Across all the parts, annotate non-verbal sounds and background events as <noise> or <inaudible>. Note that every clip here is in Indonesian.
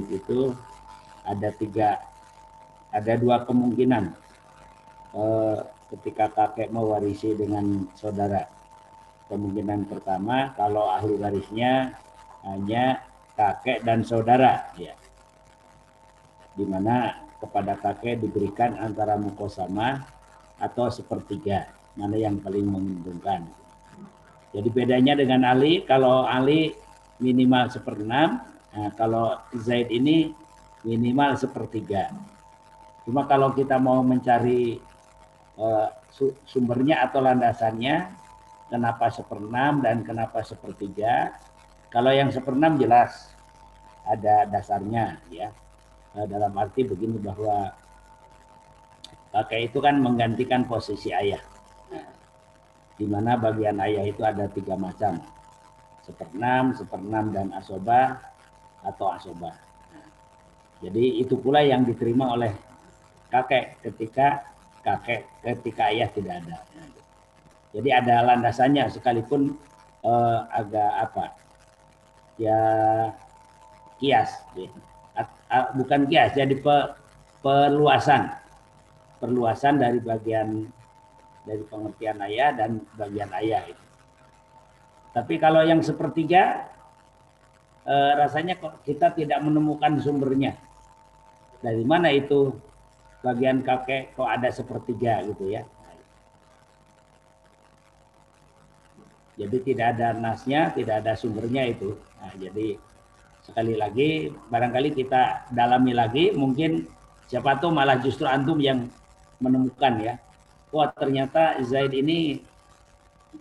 itu ada tiga, ada dua kemungkinan eh, ketika kakek mewarisi dengan saudara. Kemungkinan pertama kalau ahli warisnya hanya kakek dan saudara, ya, di mana kepada kakek diberikan antara mukosama atau sepertiga, mana yang paling menguntungkan. Jadi bedanya dengan Ali, kalau Ali minimal seperenam, nah, kalau Zaid ini minimal sepertiga. Cuma kalau kita mau mencari uh, sumbernya atau landasannya, kenapa seperenam dan kenapa sepertiga? Kalau yang seperenam jelas ada dasarnya, ya. Eh, dalam arti begini bahwa kakek itu kan menggantikan posisi ayah. di mana bagian ayah itu ada tiga macam. Seperenam, seperenam dan asoba atau asoba. jadi itu pula yang diterima oleh kakek ketika kakek ketika ayah tidak ada. Jadi ada landasannya sekalipun eh, agak apa ya kias. Ya bukan kias jadi pe, perluasan perluasan dari bagian dari pengertian ayah dan bagian ayah itu. Tapi kalau yang sepertiga eh, rasanya kok kita tidak menemukan sumbernya. Dari mana itu bagian kakek kok ada sepertiga gitu ya. Jadi tidak ada nasnya, tidak ada sumbernya itu. Nah, jadi sekali lagi barangkali kita dalami lagi mungkin siapa tahu malah justru antum yang menemukan ya wah ternyata Zaid ini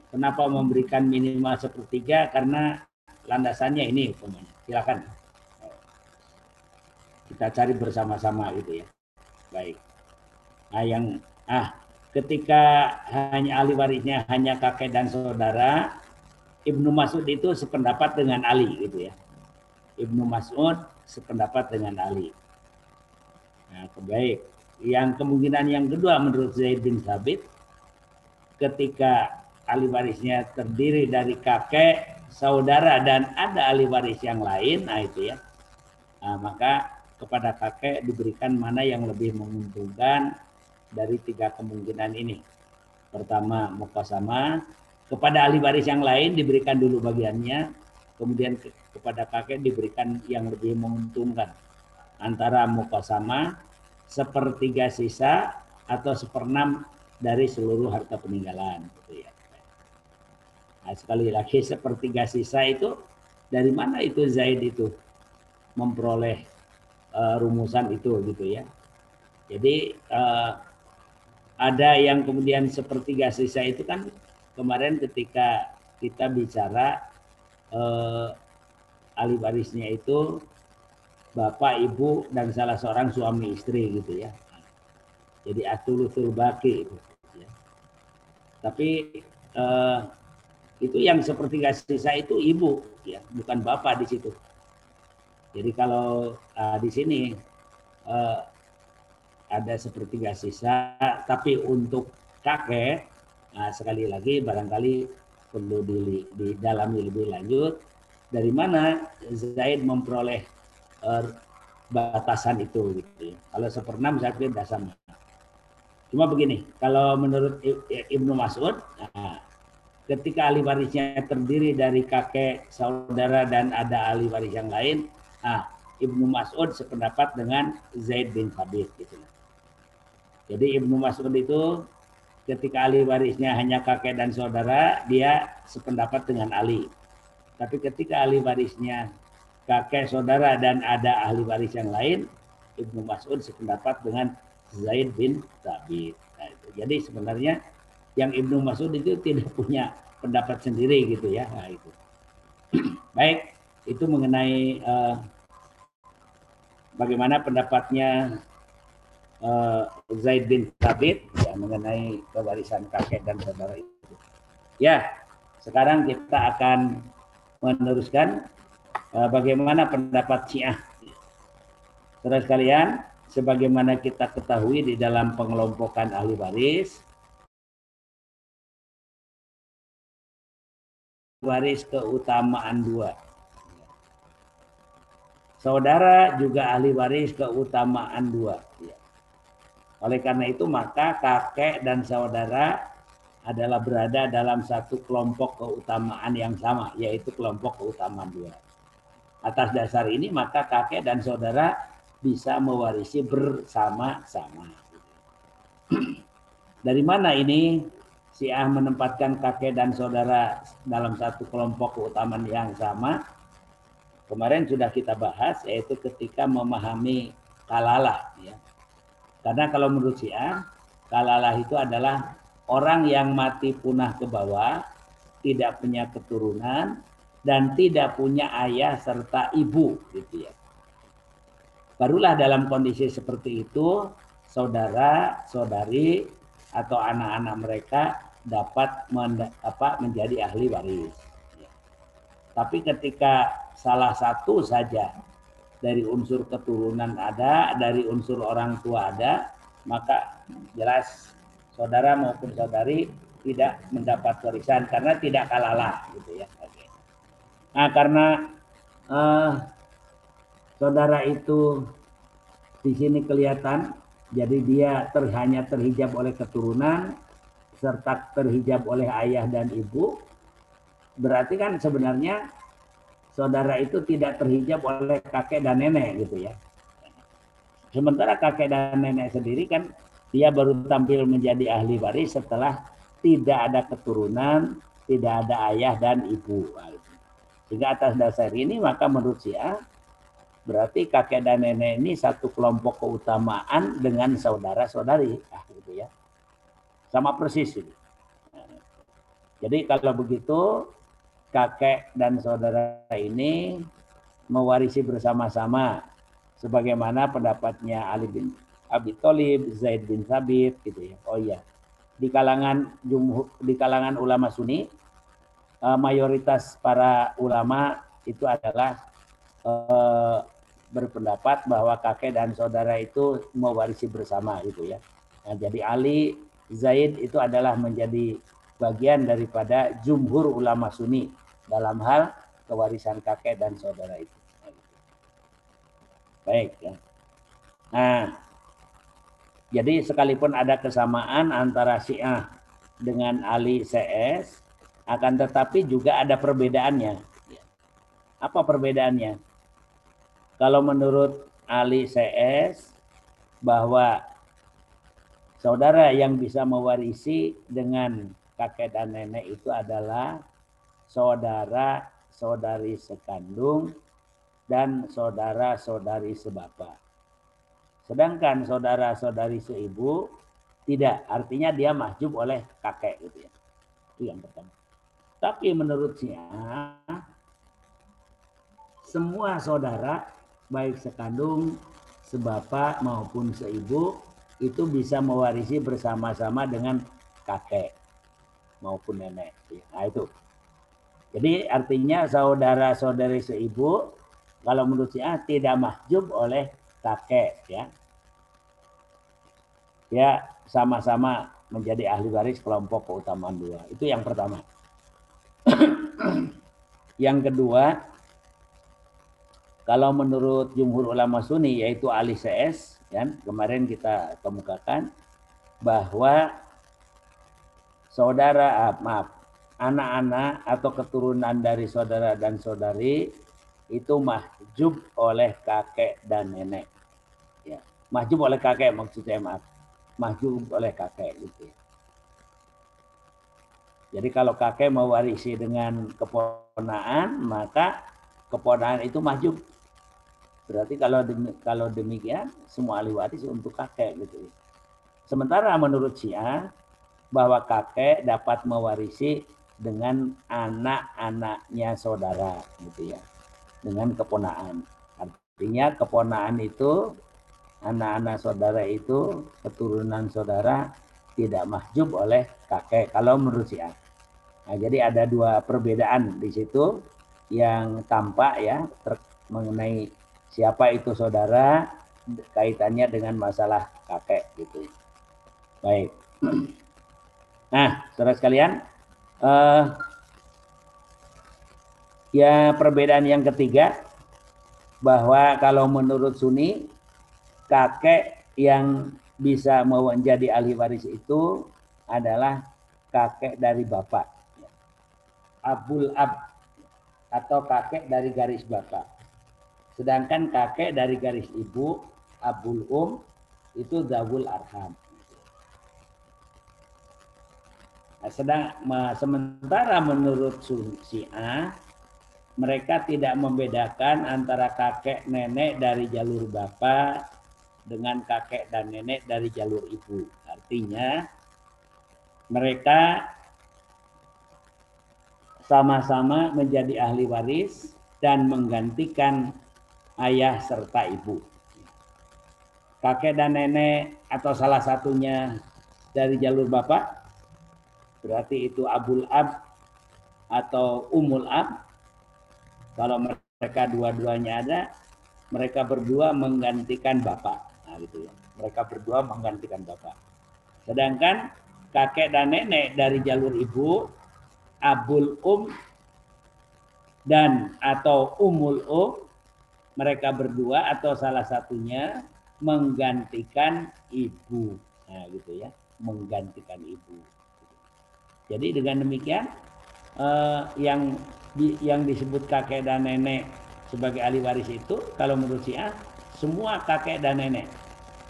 kenapa memberikan minimal sepertiga karena landasannya ini umpamanya. Silakan. Kita cari bersama-sama gitu ya. Baik. Nah yang ah ketika hanya ahli warisnya hanya kakek dan saudara Ibnu Mas'ud itu sependapat dengan Ali gitu ya. Ibnu Mas'ud sependapat dengan Ali. Nah, baik. Yang kemungkinan yang kedua menurut Zaid bin Sabit, ketika ahli warisnya terdiri dari kakek, saudara dan ada ahli waris yang lain, nah itu ya. Nah, maka kepada kakek diberikan mana yang lebih menguntungkan dari tiga kemungkinan ini. Pertama, mukasama. Kepada ahli waris yang lain diberikan dulu bagiannya, kemudian kepada kakek diberikan yang lebih menguntungkan antara mukasama sepertiga sisa atau seperenam dari seluruh harta peninggalan gitu ya. Nah, sekali lagi sepertiga sisa itu dari mana itu Zaid itu memperoleh uh, rumusan itu gitu ya. Jadi uh, ada yang kemudian sepertiga sisa itu kan kemarin ketika kita bicara uh, ahli warisnya itu bapak, ibu, dan salah seorang suami istri gitu ya. Jadi atulutul baki itu. Ya. Tapi eh, itu yang seperti sisa itu ibu, ya, bukan bapak di situ. Jadi kalau uh, di sini uh, ada sepertiga sisa, tapi untuk kakek, nah, sekali lagi barangkali perlu di, didalami lebih lanjut dari mana Zaid memperoleh uh, batasan itu gitu ya. Kalau seperenam saya tidak sama. Cuma begini, kalau menurut Ibnu Mas'ud, nah, ketika ahli warisnya terdiri dari kakek, saudara dan ada ahli waris yang lain, nah, Ibnu Mas'ud sependapat dengan Zaid bin Thabit gitu. Jadi Ibnu Mas'ud itu ketika ahli warisnya hanya kakek dan saudara, dia sependapat dengan Ali. Tapi ketika ahli warisnya kakek saudara dan ada ahli waris yang lain, Ibnu Mas'ud sependapat dengan Zaid bin Thabit. Nah, Jadi sebenarnya yang Ibnu Mas'ud itu tidak punya pendapat sendiri gitu ya. Nah, itu. <clears throat> Baik, itu mengenai uh, bagaimana pendapatnya uh, Zaid bin Thabit ya mengenai kewarisan kakek dan saudara itu. Ya, sekarang kita akan meneruskan uh, bagaimana pendapat Syiah. Terus kalian, sebagaimana kita ketahui di dalam pengelompokan ahli waris, waris keutamaan dua. saudara juga ahli waris keutamaan dua. Ya. Oleh karena itu maka kakek dan saudara adalah berada dalam satu kelompok keutamaan yang sama, yaitu kelompok keutamaan dua. Atas dasar ini maka kakek dan saudara bisa mewarisi bersama-sama. <clears throat> Dari mana ini Syiah menempatkan kakek dan saudara dalam satu kelompok keutamaan yang sama? Kemarin sudah kita bahas yaitu ketika memahami kalalah ya. Karena kalau menurut Syiah, kalalah itu adalah orang yang mati punah ke bawah, tidak punya keturunan dan tidak punya ayah serta ibu gitu ya. Barulah dalam kondisi seperti itu saudara, saudari atau anak-anak mereka dapat apa, menjadi ahli waris. Ya. Tapi ketika salah satu saja dari unsur keturunan ada, dari unsur orang tua ada, maka jelas saudara maupun saudari tidak mendapat warisan karena tidak kalalah gitu ya. Oke. Nah karena uh, saudara itu di sini kelihatan, jadi dia ter, hanya terhijab oleh keturunan serta terhijab oleh ayah dan ibu. Berarti kan sebenarnya saudara itu tidak terhijab oleh kakek dan nenek gitu ya. Sementara kakek dan nenek sendiri kan dia baru tampil menjadi ahli waris setelah tidak ada keturunan, tidak ada ayah dan ibu. Sehingga atas dasar ini maka menurut Syiah berarti kakek dan nenek ini satu kelompok keutamaan dengan saudara-saudari. Ah, gitu ya. Sama persis ini. Jadi kalau begitu kakek dan saudara ini mewarisi bersama-sama sebagaimana pendapatnya Ali bin Abi Thalib, Zaid bin Sabit gitu ya. Oh iya. Di kalangan di kalangan ulama Sunni uh, mayoritas para ulama itu adalah uh, berpendapat bahwa kakek dan saudara itu mewarisi bersama gitu ya. Nah, jadi Ali Zaid itu adalah menjadi bagian daripada jumhur ulama Sunni dalam hal kewarisan kakek dan saudara itu. Baik ya. Nah, jadi sekalipun ada kesamaan antara Syiah dengan Ali CS, akan tetapi juga ada perbedaannya. Apa perbedaannya? Kalau menurut Ali CS bahwa saudara yang bisa mewarisi dengan kakek dan nenek itu adalah saudara saudari sekandung dan saudara saudari sebapa. Sedangkan saudara saudari seibu tidak, artinya dia mahjub oleh kakek gitu ya. Itu yang pertama. Tapi menurut Syiah semua saudara baik sekandung, sebapa maupun seibu itu bisa mewarisi bersama-sama dengan kakek maupun nenek. Nah itu. Jadi artinya saudara-saudari seibu kalau menurut saya tidak mahjub oleh kakek ya. Ya sama-sama menjadi ahli waris kelompok keutamaan dua. Itu yang pertama. <clears throat> yang kedua, kalau menurut jumhur ulama sunni yaitu ahli CS, ya, kemarin kita kemukakan bahwa saudara, ah, maaf, anak-anak atau keturunan dari saudara dan saudari itu mahjub oleh kakek dan nenek. Ya, mahjub oleh kakek maksudnya maaf, mahjub oleh kakek gitu. Ya. Jadi kalau kakek mewarisi dengan keponaan, maka keponaan itu mahjub. Berarti kalau kalau demikian semua ahli waris untuk kakek gitu. Ya. Sementara menurut Syiah bahwa kakek dapat mewarisi dengan anak-anaknya saudara gitu ya dengan keponaan artinya keponaan itu anak-anak saudara itu keturunan saudara tidak mahjub oleh kakek kalau menurut si Nah, jadi ada dua perbedaan di situ yang tampak ya mengenai siapa itu saudara kaitannya dengan masalah kakek gitu. Baik. Nah, saudara sekalian, uh, ya perbedaan yang ketiga bahwa kalau menurut Sunni kakek yang bisa menjadi ahli waris itu adalah kakek dari bapak. Abul ab atau kakek dari garis bapak. Sedangkan kakek dari garis ibu, abul um, itu dawul arham. Nah, sedang sementara menurut Syiah mereka tidak membedakan antara kakek nenek dari jalur bapak dengan kakek dan nenek dari jalur ibu. Artinya mereka sama-sama menjadi ahli waris dan menggantikan ayah serta ibu. Kakek dan nenek atau salah satunya dari jalur bapak berarti itu abul ab atau umul ab. Kalau mereka dua-duanya ada, mereka berdua menggantikan bapak. Nah, gitu ya. Mereka berdua menggantikan bapak. Sedangkan kakek dan nenek dari jalur ibu, abul um dan atau umul um, mereka berdua atau salah satunya menggantikan ibu. Nah, gitu ya, menggantikan ibu. Jadi dengan demikian eh, yang di, yang disebut kakek dan nenek sebagai ahli waris itu kalau menurut Syiah semua kakek dan nenek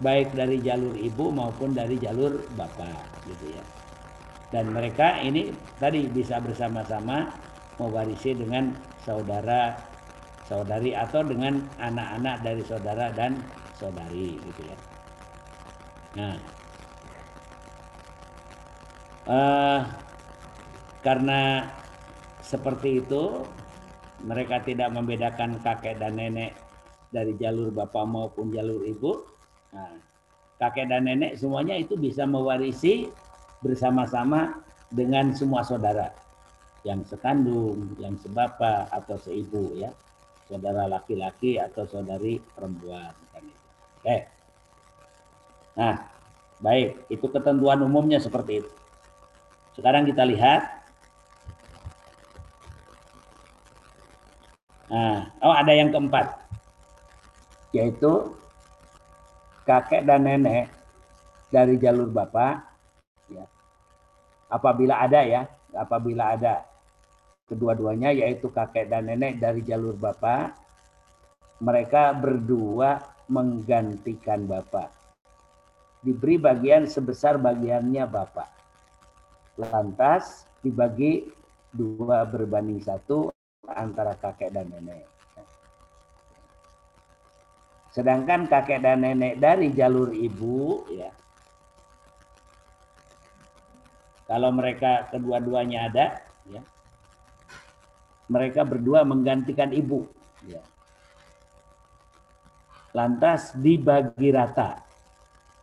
baik dari jalur ibu maupun dari jalur bapak gitu ya. Dan mereka ini tadi bisa bersama-sama mewarisi dengan saudara saudari atau dengan anak-anak dari saudara dan saudari gitu ya. Nah, uh, karena seperti itu, mereka tidak membedakan kakek dan nenek dari jalur bapak maupun jalur ibu. Nah, kakek dan nenek semuanya itu bisa mewarisi bersama-sama dengan semua saudara yang sekandung, yang sebapa atau seibu ya, saudara laki-laki atau saudari perempuan. Oke. Nah, baik, itu ketentuan umumnya seperti itu. Sekarang kita lihat Nah, oh ada yang keempat, yaitu kakek dan nenek dari jalur bapak, ya. apabila ada ya, apabila ada kedua-duanya yaitu kakek dan nenek dari jalur bapak, mereka berdua menggantikan bapak. Diberi bagian sebesar bagiannya bapak. Lantas dibagi dua berbanding satu antara kakek dan nenek. Sedangkan kakek dan nenek dari jalur ibu, ya, kalau mereka kedua-duanya ada, ya, mereka berdua menggantikan ibu. Ya. Lantas dibagi rata.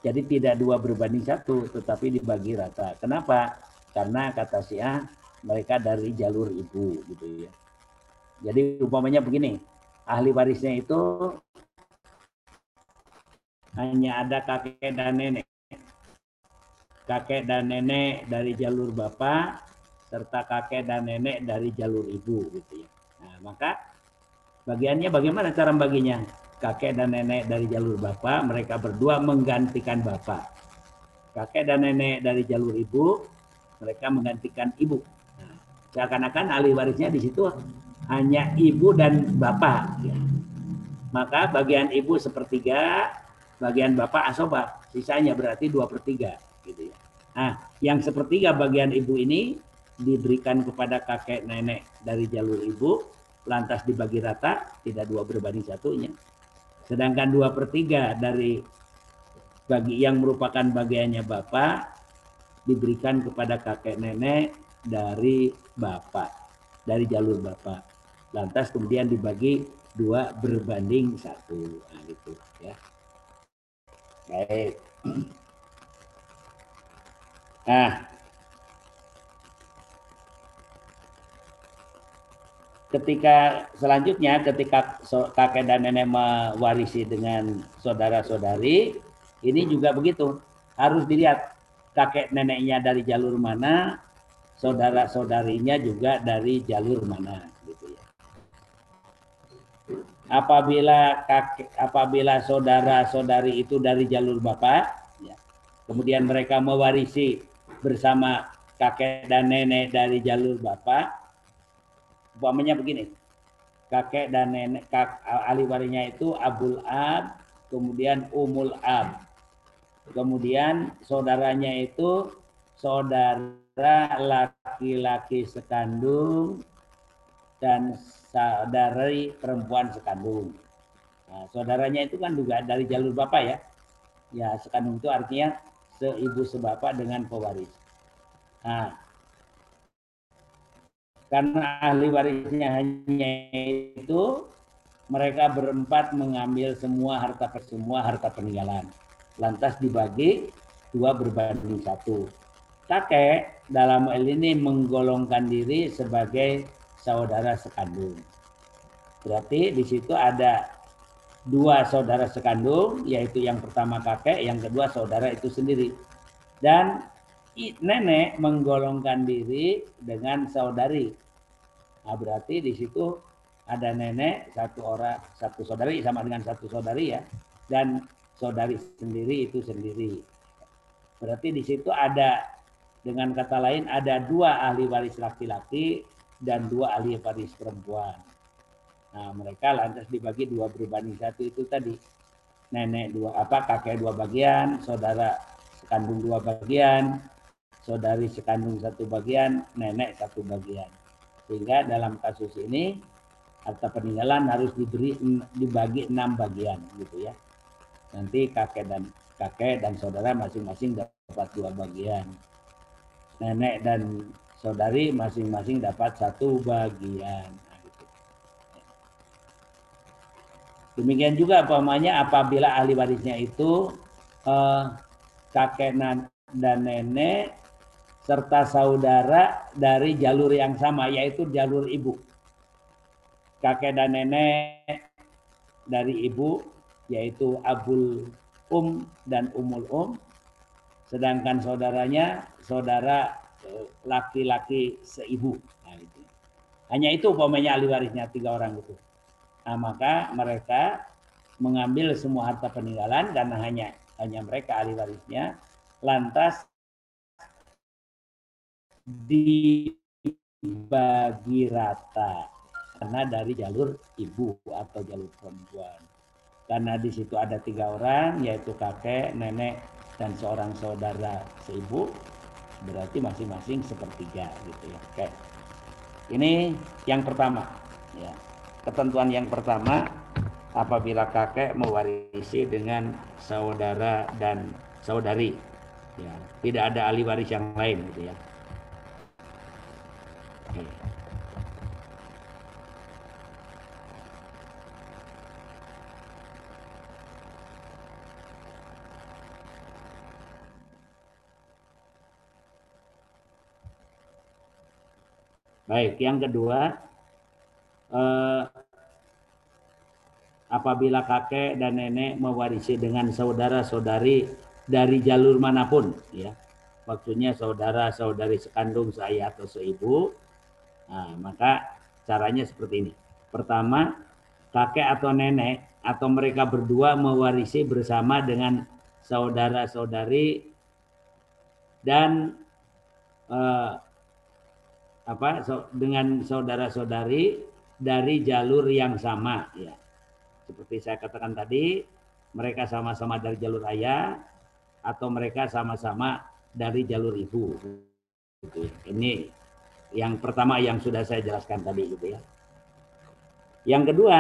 Jadi tidak dua berbanding satu, tetapi dibagi rata. Kenapa? Karena kata Syiah mereka dari jalur ibu gitu ya. Jadi umpamanya begini, ahli warisnya itu hanya ada kakek dan nenek. Kakek dan nenek dari jalur bapak serta kakek dan nenek dari jalur ibu gitu ya. Nah, maka bagiannya bagaimana cara baginya? Kakek dan nenek dari jalur bapak, mereka berdua menggantikan bapak. Kakek dan nenek dari jalur ibu, mereka menggantikan ibu. Nah, seakan-akan ahli warisnya di situ hanya ibu dan bapak. Ya. Maka bagian ibu sepertiga, bagian bapak asoba, sisanya berarti dua per tiga. Gitu ya. Nah, yang sepertiga bagian ibu ini diberikan kepada kakek nenek dari jalur ibu, lantas dibagi rata, tidak dua berbanding satunya. Sedangkan dua per tiga dari bagi yang merupakan bagiannya bapak diberikan kepada kakek nenek dari bapak, dari jalur bapak lantas kemudian dibagi dua berbanding satu. Nah, gitu ya. Baik. <clears throat> Nah ketika selanjutnya ketika kakek dan nenek mewarisi dengan saudara-saudari ini juga begitu. Harus dilihat kakek neneknya dari jalur mana saudara-saudarinya juga dari jalur mana apabila kakek apabila saudara-saudari itu dari jalur bapak ya, kemudian mereka mewarisi bersama kakek dan nenek dari jalur bapak umpamanya begini kakek dan nenek kak, ahli warisnya itu abul ab kemudian umul ab kemudian saudaranya itu saudara laki-laki sekandung dan saudari perempuan sekandung. Nah, saudaranya itu kan juga dari jalur bapak ya. Ya sekandung itu artinya seibu sebapak dengan pewaris. Nah, karena ahli warisnya hanya itu, mereka berempat mengambil semua harta semua harta peninggalan. Lantas dibagi dua berbanding satu. Kakek dalam hal ini menggolongkan diri sebagai saudara sekandung. Berarti di situ ada dua saudara sekandung, yaitu yang pertama kakek, yang kedua saudara itu sendiri. Dan nenek menggolongkan diri dengan saudari. Nah, berarti di situ ada nenek satu orang satu saudari sama dengan satu saudari ya, dan saudari sendiri itu sendiri. Berarti di situ ada dengan kata lain ada dua ahli waris laki-laki dan dua ahli waris perempuan. Nah, mereka lantas dibagi dua berbanding satu itu tadi. Nenek dua apa kakek dua bagian, saudara sekandung dua bagian, saudari sekandung satu bagian, nenek satu bagian. Sehingga dalam kasus ini harta peninggalan harus diberi dibagi enam bagian gitu ya. Nanti kakek dan kakek dan saudara masing-masing dapat dua bagian. Nenek dan saudari masing-masing dapat satu bagian. Nah, gitu. Demikian juga umpamanya apabila ahli warisnya itu eh, kakek dan nenek serta saudara dari jalur yang sama yaitu jalur ibu. Kakek dan nenek dari ibu yaitu abul um dan umul um sedangkan saudaranya saudara laki-laki seibu. Nah, itu. Hanya itu umpamanya ahli warisnya tiga orang itu. Nah, maka mereka mengambil semua harta peninggalan karena hanya hanya mereka ahli warisnya lantas dibagi rata karena dari jalur ibu atau jalur perempuan. Karena di situ ada tiga orang yaitu kakek, nenek, dan seorang saudara seibu berarti masing-masing sepertiga gitu ya. Oke. Ini yang pertama ya. Ketentuan yang pertama apabila kakek mewarisi dengan saudara dan saudari ya, tidak ada ahli waris yang lain gitu ya. Oke. Baik, yang kedua, eh, apabila kakek dan nenek mewarisi dengan saudara-saudari dari jalur mana pun, ya, maksudnya saudara-saudari sekandung saya atau seibu, nah, maka caranya seperti ini. Pertama, kakek atau nenek atau mereka berdua mewarisi bersama dengan saudara-saudari dan eh, apa so, dengan saudara-saudari dari jalur yang sama ya. Seperti saya katakan tadi, mereka sama-sama dari jalur ayah atau mereka sama-sama dari jalur ibu. Ini yang pertama yang sudah saya jelaskan tadi gitu ya. Yang kedua,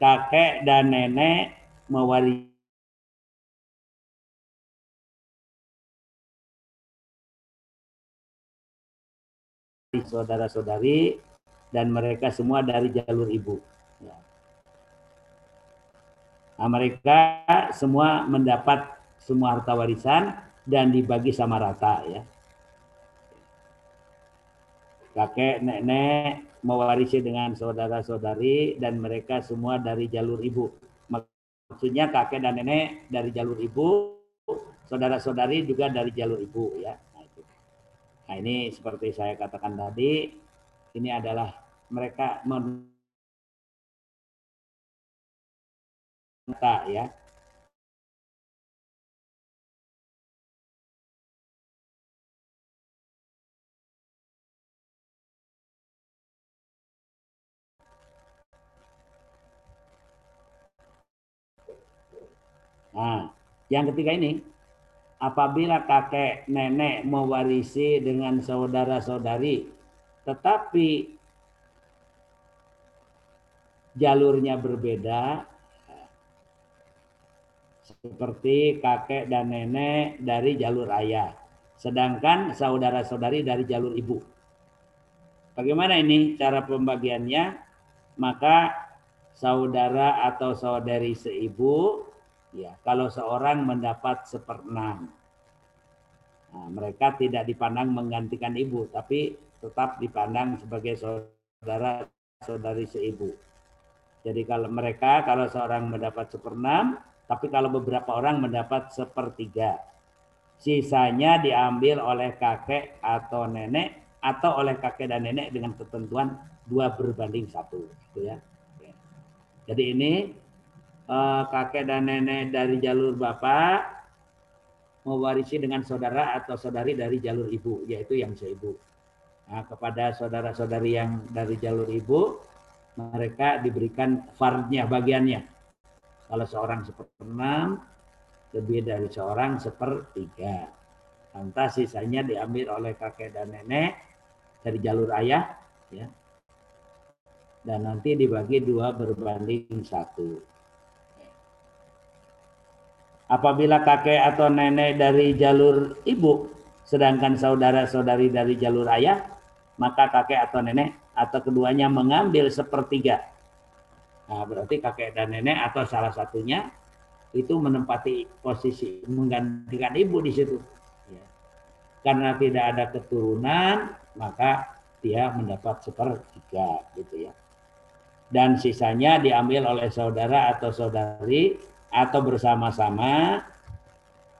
kakek dan nenek mewarisi saudara-saudari dan mereka semua dari jalur ibu. Ya. Nah, mereka semua mendapat semua harta warisan dan dibagi sama rata ya. Kakek, nenek mewarisi dengan saudara-saudari dan mereka semua dari jalur ibu. Maksudnya kakek dan nenek dari jalur ibu, saudara-saudari juga dari jalur ibu ya. Nah ini seperti saya katakan tadi, ini adalah mereka renta ya. Nah, yang ketiga ini, apabila kakek nenek mewarisi dengan saudara-saudari, tetapi jalurnya berbeda, seperti kakek dan nenek dari jalur ayah, sedangkan saudara-saudari dari jalur ibu. Bagaimana ini cara pembagiannya? Maka saudara atau saudari seibu Ya, kalau seorang mendapat seperenam, nah, mereka tidak dipandang menggantikan ibu, tapi tetap dipandang sebagai saudara saudari seibu. Jadi kalau mereka kalau seorang mendapat seperenam, tapi kalau beberapa orang mendapat sepertiga, sisanya diambil oleh kakek atau nenek atau oleh kakek dan nenek dengan ketentuan dua berbanding satu, gitu ya. Jadi ini uh, kakek dan nenek dari jalur bapak mewarisi dengan saudara atau saudari dari jalur ibu, yaitu yang seibu. Nah, kepada saudara-saudari yang dari jalur ibu, mereka diberikan fardnya, bagiannya. Kalau seorang seperenam, lebih dari seorang sepertiga. Lantas sisanya diambil oleh kakek dan nenek dari jalur ayah, ya. Dan nanti dibagi dua berbanding satu. Apabila kakek atau nenek dari jalur ibu, sedangkan saudara-saudari dari jalur ayah, maka kakek atau nenek atau keduanya mengambil sepertiga. Nah, berarti kakek dan nenek atau salah satunya itu menempati posisi menggantikan ibu di situ. Ya. Karena tidak ada keturunan, maka dia mendapat sepertiga gitu ya. Dan sisanya diambil oleh saudara atau saudari atau bersama-sama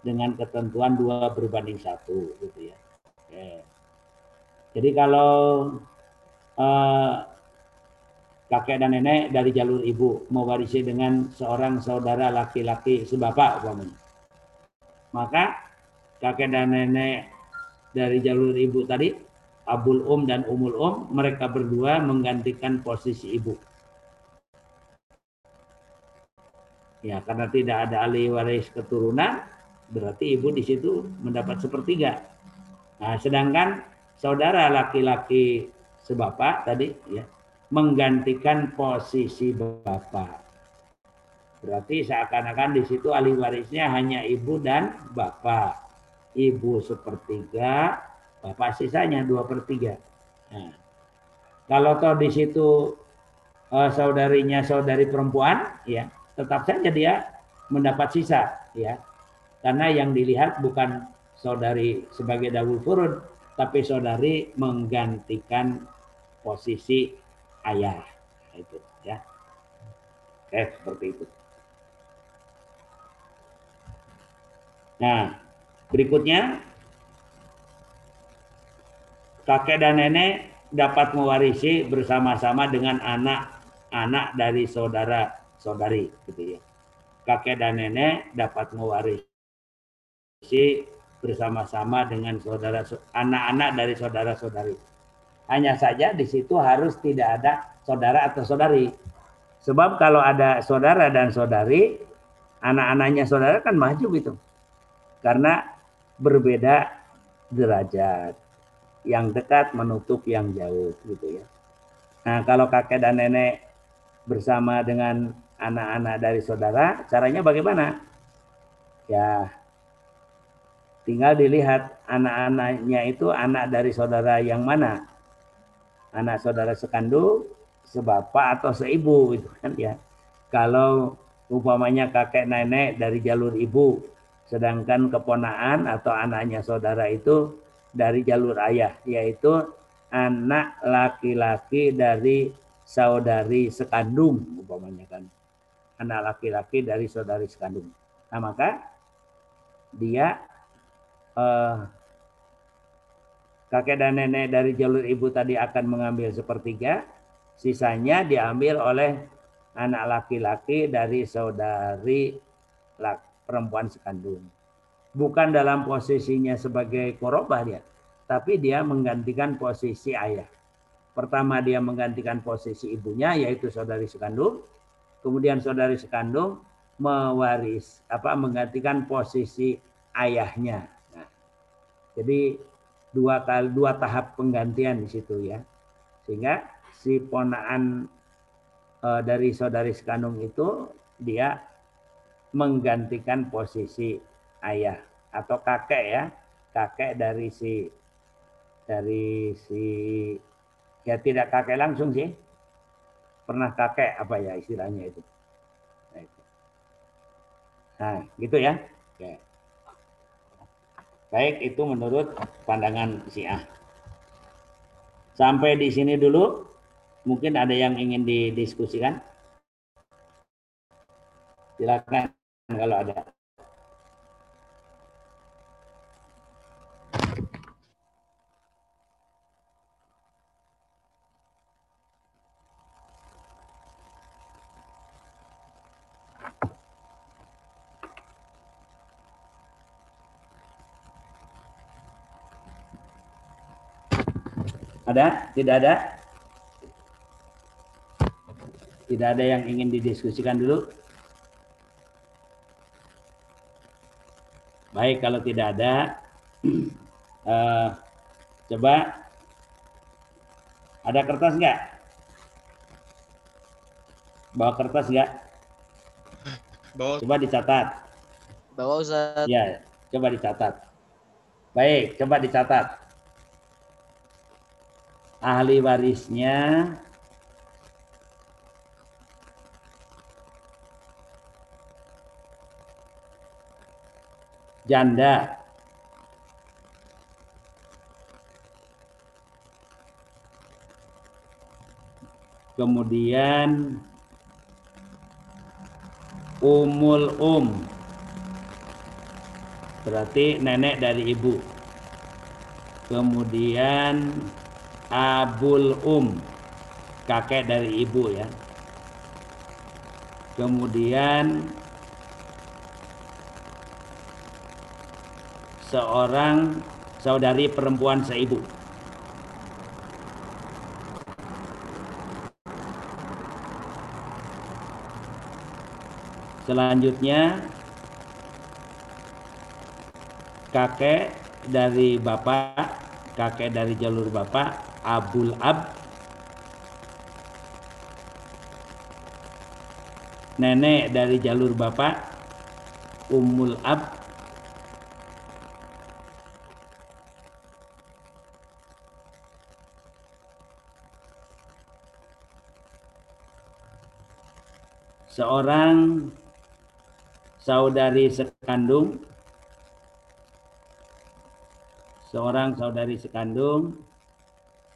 dengan ketentuan dua berbanding satu gitu ya. Oke. Jadi kalau eh, kakek dan nenek dari jalur ibu mewarisi dengan seorang saudara laki-laki sebapak umpamanya. Maka kakek dan nenek dari jalur ibu tadi abul um dan umul um mereka berdua menggantikan posisi ibu. Ya, karena tidak ada ahli waris keturunan, berarti ibu di situ mendapat sepertiga. Nah, sedangkan saudara laki-laki sebapak tadi ya menggantikan posisi bapak. Berarti seakan-akan di situ ahli warisnya hanya ibu dan bapak. Ibu sepertiga, bapak sisanya dua per tiga. Nah, kalau toh di situ uh, saudarinya saudari perempuan, ya tetap saja dia mendapat sisa ya. Karena yang dilihat bukan saudari sebagai dahulu furud, tapi saudari menggantikan posisi ayah. Itu ya. Oke, seperti itu. Nah, berikutnya kakek dan nenek dapat mewarisi bersama-sama dengan anak-anak dari saudara saudari gitu ya. Kakek dan nenek dapat mewarisi bersama-sama dengan saudara anak-anak dari saudara-saudari. Hanya saja di situ harus tidak ada saudara atau saudari. Sebab kalau ada saudara dan saudari, anak-anaknya saudara kan maju itu. Karena berbeda derajat. Yang dekat menutup yang jauh gitu ya. Nah, kalau kakek dan nenek bersama dengan anak-anak dari saudara, caranya bagaimana? Ya, tinggal dilihat anak-anaknya itu anak dari saudara yang mana. Anak saudara sekandung, sebapak atau seibu itu kan ya. Kalau umpamanya kakek nenek dari jalur ibu, sedangkan keponaan atau anaknya saudara itu dari jalur ayah, yaitu anak laki-laki dari saudari sekandung umpamanya kan anak laki-laki dari saudari sekandung. Nah maka dia eh, kakek dan nenek dari jalur ibu tadi akan mengambil sepertiga, sisanya diambil oleh anak laki-laki dari saudari perempuan sekandung. Bukan dalam posisinya sebagai korobah dia, tapi dia menggantikan posisi ayah. Pertama dia menggantikan posisi ibunya yaitu saudari sekandung, kemudian saudari sekandung mewaris apa menggantikan posisi ayahnya. Nah, jadi dua kali dua tahap penggantian di situ ya. Sehingga si ponaan e, dari saudari sekandung itu dia menggantikan posisi ayah atau kakek ya, kakek dari si dari si ya tidak kakek langsung sih. Pernah kakek apa ya istilahnya itu. Nah, gitu ya. Oke. Baik, itu menurut pandangan Syiah. Sampai di sini dulu. Mungkin ada yang ingin didiskusikan. Silakan kalau ada. Ada? Tidak ada? Tidak ada yang ingin didiskusikan dulu? Baik, kalau tidak ada, uh, <clears throat> coba ada kertas nggak? Bawa kertas nggak? Bawa. Coba dicatat. Bawa Ustaz. Ya, coba dicatat. Baik, coba dicatat ahli warisnya. Janda. Kemudian umul um. Berarti nenek dari ibu. Kemudian abul um. Kakek dari ibu ya. Kemudian seorang saudari perempuan seibu. Selanjutnya kakek dari bapak kakek dari jalur bapak Abul Ab. Nenek dari jalur bapak Ummul Ab. Seorang saudari sekandung. Seorang saudari sekandung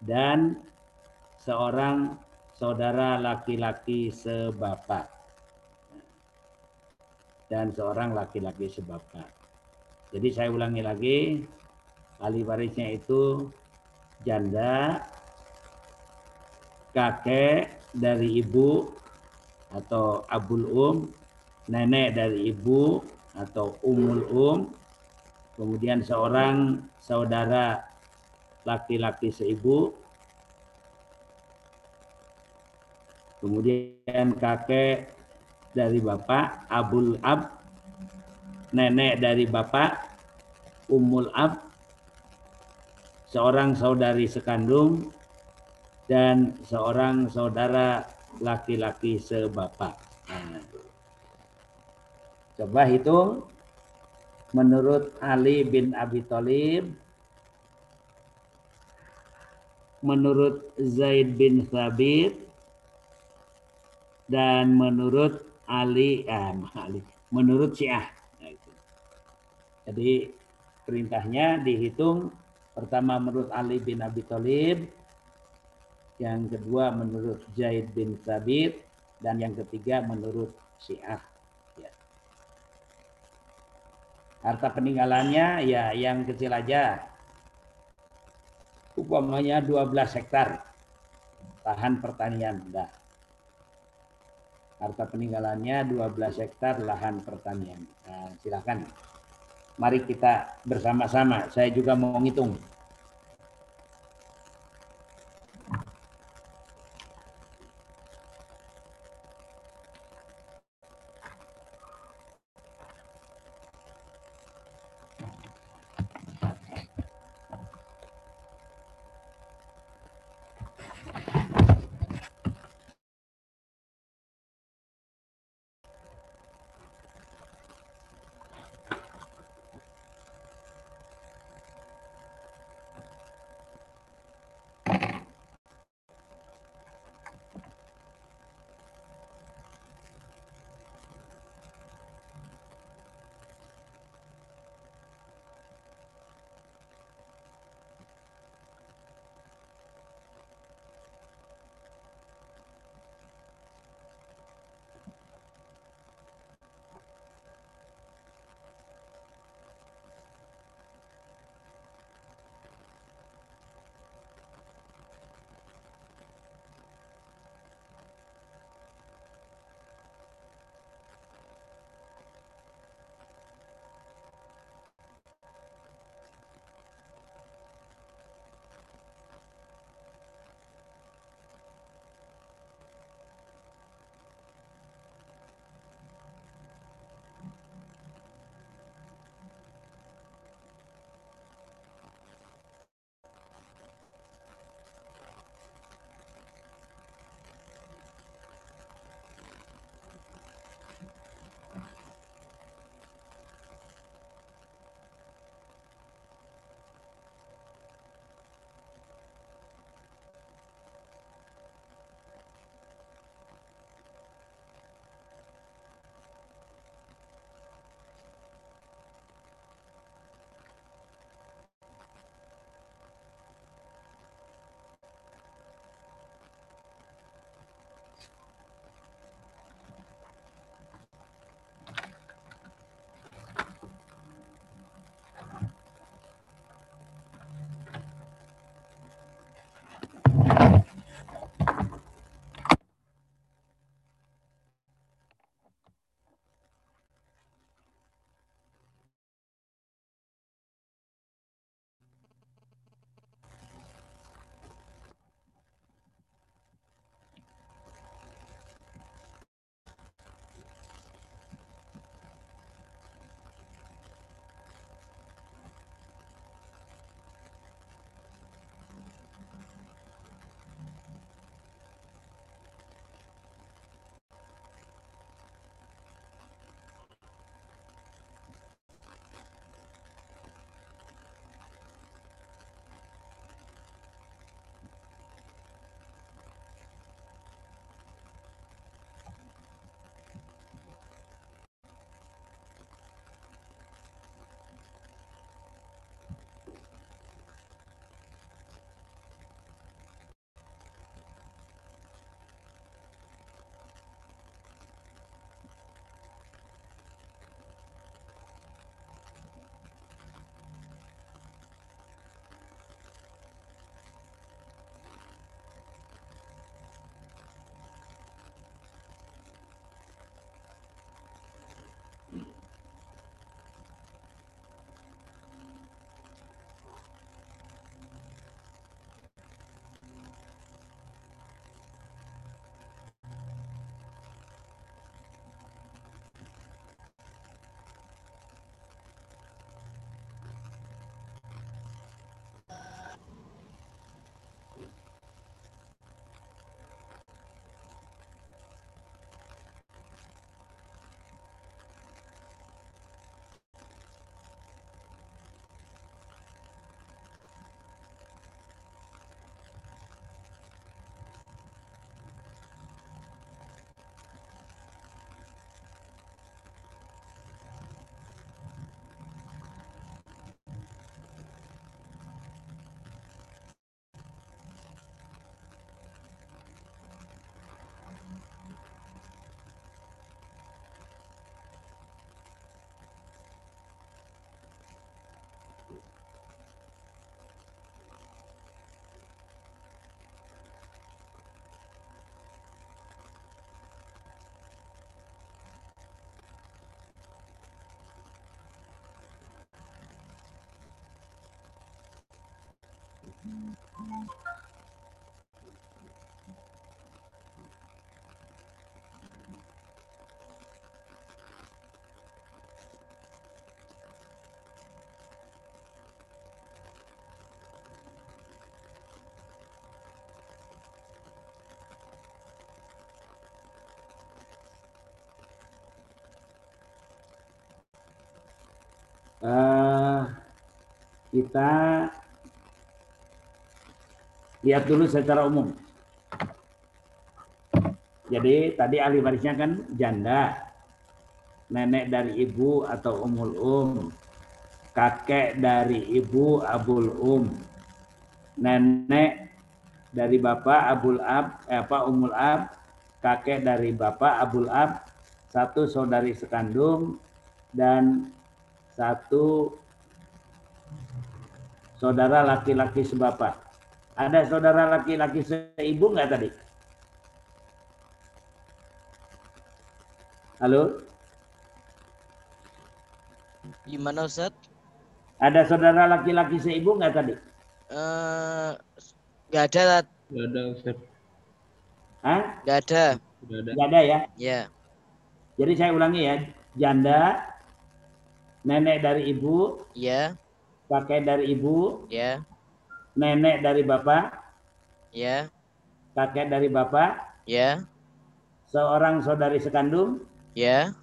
dan seorang saudara laki-laki sebapak dan seorang laki-laki sebapak. Jadi saya ulangi lagi, ahli warisnya itu janda, kakek dari ibu atau abul um, nenek dari ibu atau umul um, kemudian seorang saudara laki-laki seibu, kemudian kakek dari bapak, abul ab, nenek dari bapak, umul ab, seorang saudari sekandung, dan seorang saudara laki-laki sebapak. Nah, coba hitung menurut Ali bin Abi Thalib menurut Zaid bin Thabit dan menurut Ali, eh, <laughs> Ali menurut Syiah. Nah. Jadi perintahnya dihitung pertama menurut Ali bin Abi Thalib, yang kedua menurut Zaid bin Thabit, dan yang ketiga menurut Syiah. Ya. Harta peninggalannya ya yang kecil aja, umpamanya 12 hektar lahan pertanian. Nah, Harta peninggalannya 12 hektar lahan pertanian. Nah, silakan. Mari kita bersama-sama. Saya juga mau ngitung. Uh, kita lihat dulu secara umum. Jadi tadi ahli warisnya kan janda, nenek dari ibu atau umul um, kakek dari ibu abul um, nenek dari bapak abul ab, eh, apa umul ab, kakek dari bapak abul ab, satu saudari sekandung dan satu saudara laki-laki sebapak. Ada saudara laki-laki seibu nggak tadi? Halo? Gimana Ustaz? Ada saudara laki-laki seibu nggak tadi? Eh, nggak ada. Ustaz. Gak ada Ustaz. Hah? Nggak ada. Gak ada. Nggak ada ya? Ya. Jadi saya ulangi ya. Janda, nenek dari ibu, Ya. kakek dari ibu, Ya. Nenek dari bapak, Ya. kakek dari bapak, Ya. seorang saudari sekandung, Ya.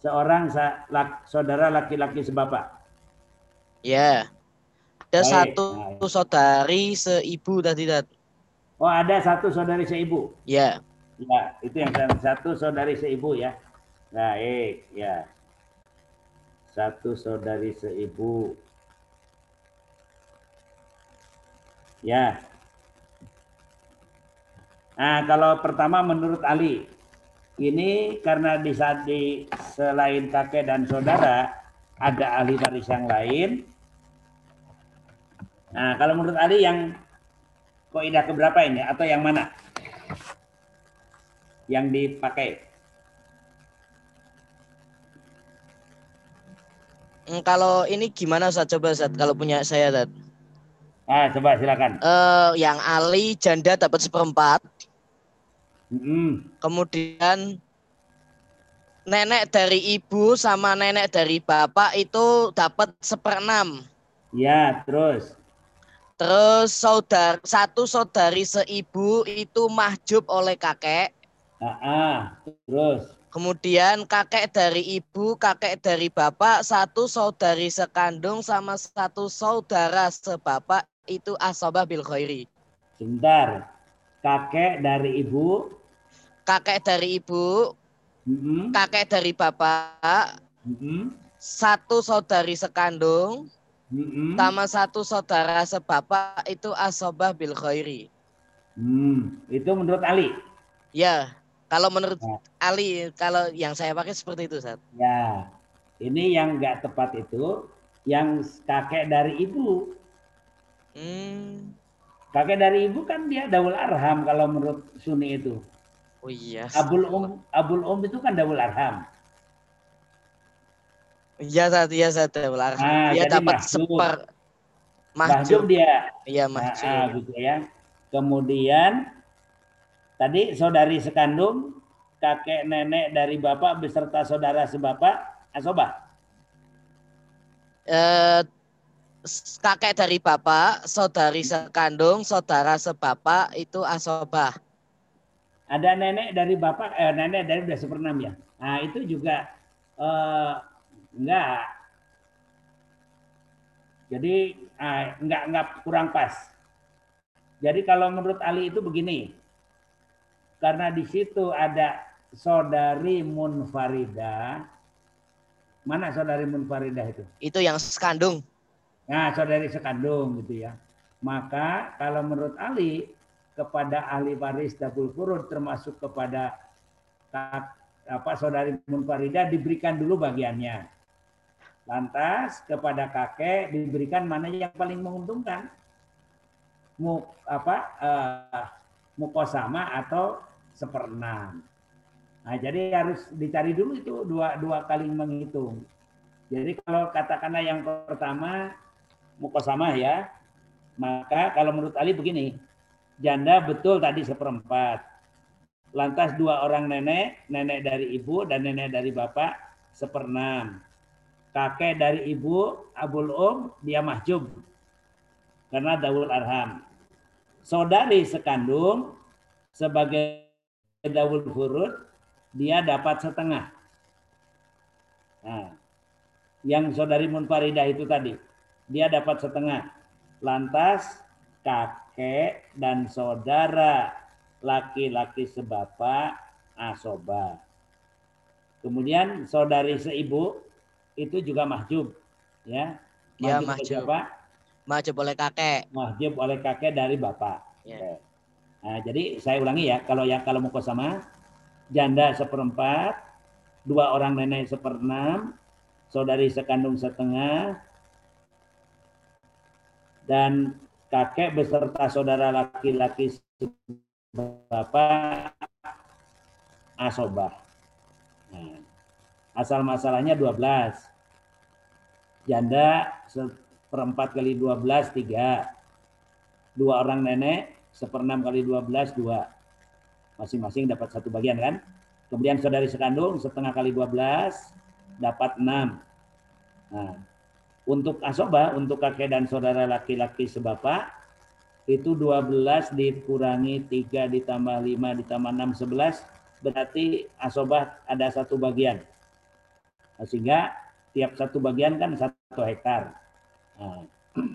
seorang sa- lak- saudara laki-laki sebapak. Ya. Ada Baik. satu Nah, saudari seibu tadi, Tat. Oh ada satu saudari seibu. Ya. Ya, itu yang sa- satu saudari seibu ya. Baik, ya. Satu saudari seibu. Ya. Nah, kalau pertama menurut Ali, ini karena di saat di selain kakek dan saudara ada ahli waris yang lain. Nah, kalau menurut Ali yang kaidah keberapa ini atau yang mana? Yang dipakai? Hmm, kalau ini gimana Ustaz? Coba Ustaz kalau punya saya, Tat. Ah, coba silakan. Eh, yang Ali janda dapat seperempat. Mm-mm. Kemudian nenek dari ibu sama nenek dari bapak itu dapat seperenam. Ya, terus. Terus saudara satu saudari seibu itu mahjub oleh kakek. Ah, ah, terus. Kemudian kakek dari ibu, kakek dari bapak, satu saudari sekandung sama satu saudara sebapak itu asobah bil khairi. Sebentar. Kakek dari ibu. Kakek dari ibu, Mm-mm. kakek dari bapak, Mm-mm. satu saudari sekandung, Mm-mm. sama satu saudara sebapak itu asobah bil khairi. Hmm, itu menurut Ali. Ya, kalau menurut Ya. Ali, kalau yang saya pakai seperti itu, Sat. Ya, ini yang nggak tepat itu yang kakek dari ibu. Hmm. Kakek dari ibu kan dia daul arham kalau menurut Sunni itu. Oh iya. Abul um, abul um itu kan daul arham. Iya, Sat, iya, Sat. Ular. Ah, dia jadi dapat mahjub. seper Mahjub dia. Iya, Nah, mahjub. ah, gitu ya. Kemudian tadi saudari sekandung, kakek nenek dari bapak beserta saudara sebapak, asobah. Eh, kakek dari bapak, saudari sekandung, saudara sebapak itu asobah. Ada nenek dari bapak, eh, nenek dari udah seperenam ya. Nah itu juga eh, enggak. Jadi ah, enggak enggak kurang pas. Jadi kalau menurut Ali itu begini, karena di situ ada saudari munfarida. Mana saudari munfarida itu? Itu yang sekandung. Nah, saudari sekandung gitu ya. Maka kalau menurut Ali kepada ahli waris dapul furud termasuk kepada apa saudari munfarida diberikan dulu bagiannya. Lantas kepada kakek diberikan mana yang paling menguntungkan. Mu, apa eh, mukosama atau seperenam. Nah, jadi harus dicari dulu itu dua dua kali menghitung. Jadi kalau katakanlah yang pertama mukosama ya, Maka kalau menurut Ali begini, janda betul tadi seperempat. Lantas dua orang nenek, nenek dari ibu dan nenek dari bapak seperenam. Kakek dari ibu, abul um, dia mahjub. Karena daul arham. Saudari sekandung sebagai daul furud, dia dapat setengah. Nah, yang saudari Munfaridah itu tadi, dia dapat setengah. Lantas kakek dan saudara laki-laki sebapak asoba. Kemudian saudari seibu itu juga mahjub, ya. Ya, mahjub. Siapa? Mahjub oleh kakek. Mahjub oleh kakek dari bapak. Ya. Nah, jadi saya ulangi ya, kalau ya kalau mau sama janda seperempat, dua orang nenek seperenam, saudari sekandung setengah, dan kakek beserta saudara laki-laki bapak asobah. Nah, asal masalahnya 12. Janda seperempat kali 12, tiga. Dua orang nenek, seperenam kali 12, dua. Masing-masing dapat satu bagian kan. Kemudian saudari sekandung, setengah kali 12, dapat enam. Nah, untuk asobah, untuk kakek dan saudara laki-laki sebapak, itu 12 dikurangi 3 ditambah 5 ditambah 6 11 berarti asobah ada satu bagian nah, sehingga tiap satu bagian kan satu hektar nah. <clears throat>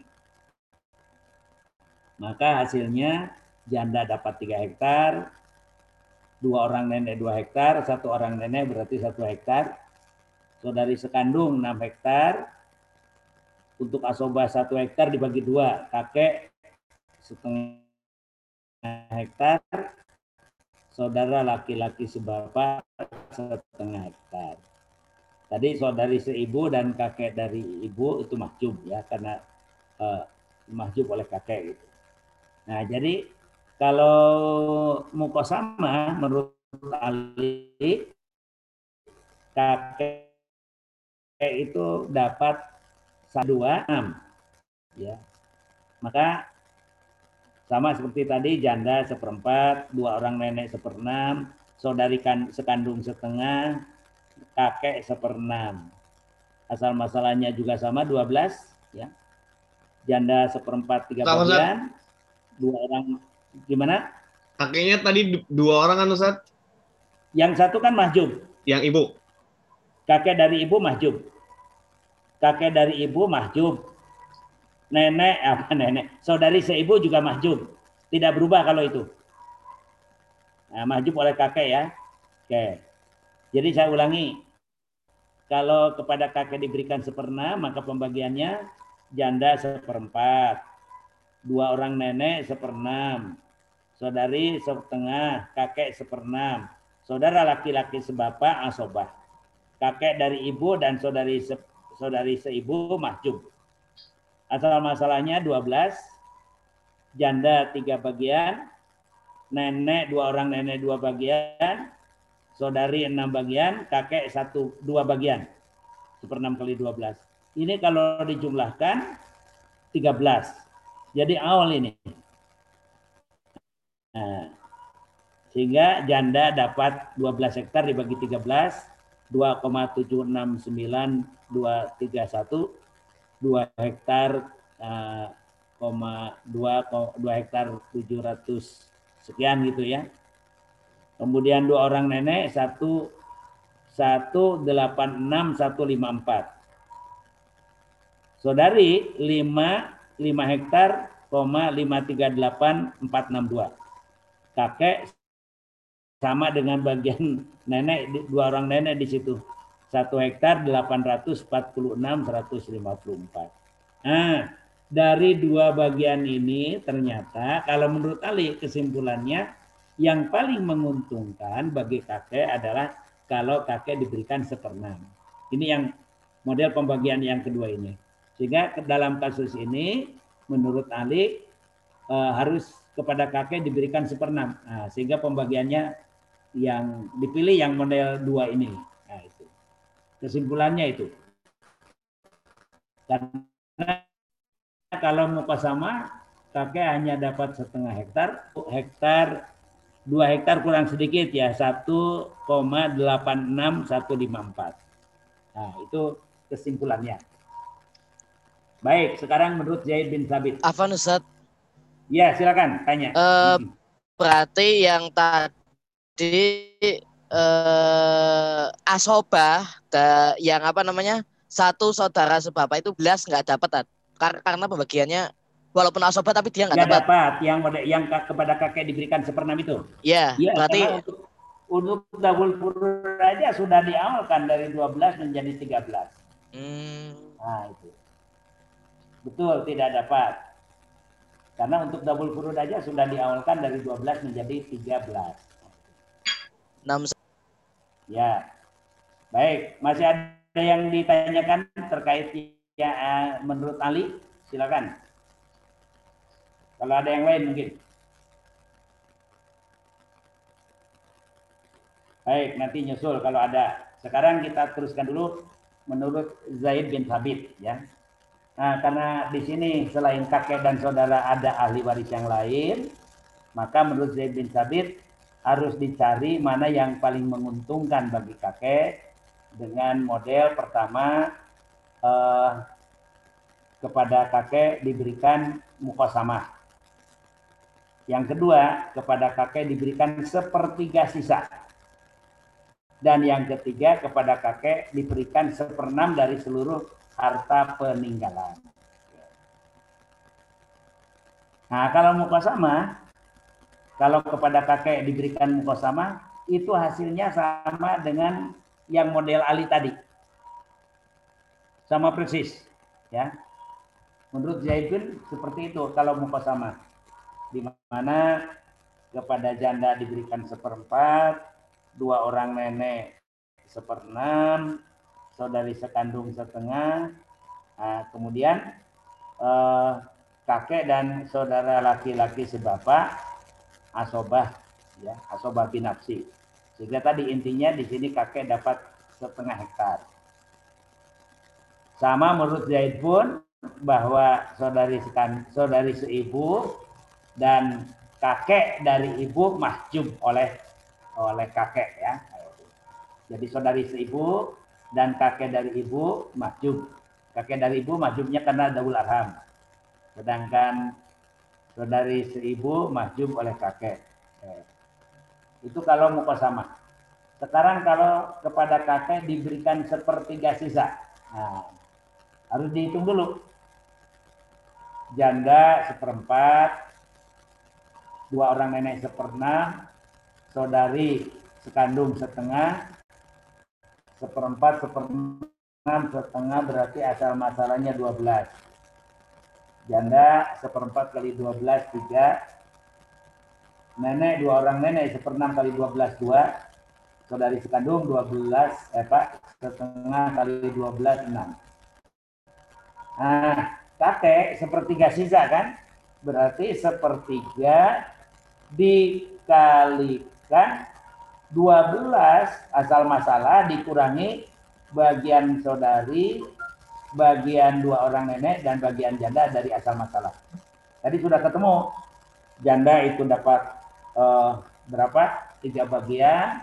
maka hasilnya janda dapat 3 hektar dua orang nenek 2 hektar satu orang nenek berarti satu hektar saudari sekandung 6 hektar untuk asobah satu hektar dibagi dua kakek setengah hektar, saudara laki-laki sebapak setengah hektar. Tadi saudari seibu dan kakek dari ibu itu mahjub ya karena uh, mahjub oleh kakek gitu. Nah jadi kalau mukosama menurut Ali kakek itu dapat dua enam ya maka sama seperti tadi, janda seperempat, dua orang nenek seperenam, saudari kan, sekandung setengah, kakek seperenam. Asal masalahnya juga sama 12, ya. Janda seperempat tiga bagian, dua orang gimana? Kakeknya tadi dua orang kan Ustaz? Yang satu kan mahjub. Yang ibu. Kakek dari ibu mahjub. Kakek dari ibu mahjub. Nenek <laughs> apa nenek? Saudari seibu juga mahjub. Tidak berubah kalau itu. Nah, mahjub oleh kakek ya. Oke. Jadi saya ulangi. Kalau kepada kakek diberikan seperenam maka pembagiannya janda seperempat. Dua orang nenek seperenam. Saudari setengah kakek seperenam. Saudara laki-laki sebapak asobah. Kakek dari ibu dan saudari se, saudari seibu mahjub Asal masalahnya 12, janda tiga bagian, nenek dua orang nenek dua bagian, saudari enam bagian, kakek satu dua bagian. Seperenam kali 12. Ini kalau dijumlahkan 13. Jadi awal ini. Nah, sehingga janda dapat 12 hektar dibagi 13, 2,769231 dua hektar uh, koma dua dua hektar tujuh ratus sekian gitu ya. Kemudian dua orang nenek satu satu delapan enam satu lima empat. Saudari lima lima hektar koma lima tiga delapan empat enam dua. Kakek sama dengan bagian nenek dua orang nenek di situ satu hektar 846 154. Nah, dari dua bagian ini ternyata kalau menurut Ali kesimpulannya yang paling menguntungkan bagi kakek adalah kalau kakek diberikan seperenam. Ini yang model pembagian yang kedua ini. Sehingga dalam kasus ini menurut Ali eh, harus kepada kakek diberikan seperenam. Nah, sehingga pembagiannya yang dipilih yang model dua ini. Kesimpulannya itu. Karena kalau sama kakek hanya dapat setengah hektar, hektar dua hektar kurang sedikit ya 1,86154. Nah itu kesimpulannya. Baik, sekarang menurut Zaid bin Sabit. Afan Ustaz. Ya, silakan tanya. Uh, berarti yang tadi uh, asobah da, yang apa namanya satu saudara sebapak itu belas nggak dapat Kar karena pembagiannya walaupun asobah tapi dia nggak dapat. dapat yang yang kepada kakek diberikan seperenam itu. Iya, ya, berarti untuk, untuk double furur aja sudah diamalkan dari 12 menjadi 13. Hmm. Nah, itu. Betul, tidak dapat. Karena untuk double furud aja sudah diawalkan dari 12 menjadi 13. 6. Ya. Baik, masih ada yang ditanyakan terkait ya menurut Ali? Silakan. Kalau ada yang lain mungkin. Baik, nanti nyusul kalau ada. Sekarang kita teruskan dulu menurut Zaid bin Thabit ya. Nah, karena di sini selain kakek dan saudara ada ahli waris yang lain, maka menurut Zaid bin Sabit harus dicari mana yang paling menguntungkan bagi kakek dengan model pertama eh, kepada kakek diberikan mukosamah. Yang kedua, kepada kakek diberikan sepertiga sisa. Dan yang ketiga, kepada kakek diberikan seperenam dari seluruh harta peninggalan. Nah, kalau muka sama, kalau kepada kakek diberikan muka sama, itu hasilnya sama dengan yang model Ali tadi. Sama persis, ya. Menurut Zaidun seperti itu kalau muka sama. Di mana kepada janda diberikan seperempat, dua orang nenek seperenam, saudari sekandung setengah, nah, kemudian eh, kakek dan saudara laki-laki sebapak asobah, ya asobah binafsi. Sehingga tadi intinya di sini kakek dapat setengah hektar. Sama menurut Zaid pun bahwa saudari sekan, saudari seibu dan kakek dari ibu mahjub oleh oleh kakek ya. Jadi saudari seibu dan kakek dari ibu mahjub. Kakek dari ibu mahjubnya karena daul arham. Sedangkan saudari seibu mahjub oleh kakek. Eh. Itu kalau muka sama. Sekarang kalau kepada kakek diberikan sepertiga sisa. Nah, harus dihitung dulu. Janda seperempat, dua orang nenek seperenam, saudari sekandung setengah, seperempat, seperenam, setengah berarti asal masalahnya 12. Janda seperempat kali 12, 3. Nenek, dua orang nenek, seperenam kali 12, 2. Saudari sekandung 12, eh Pak, setengah kali 12, 6. Nah, kakek sepertiga sisa kan? Berarti sepertiga dikalikan 12 asal masalah dikurangi bagian saudari, bagian dua orang nenek dan bagian janda dari asal masalah. Tadi sudah ketemu janda itu dapat uh, berapa? Tiga bagian,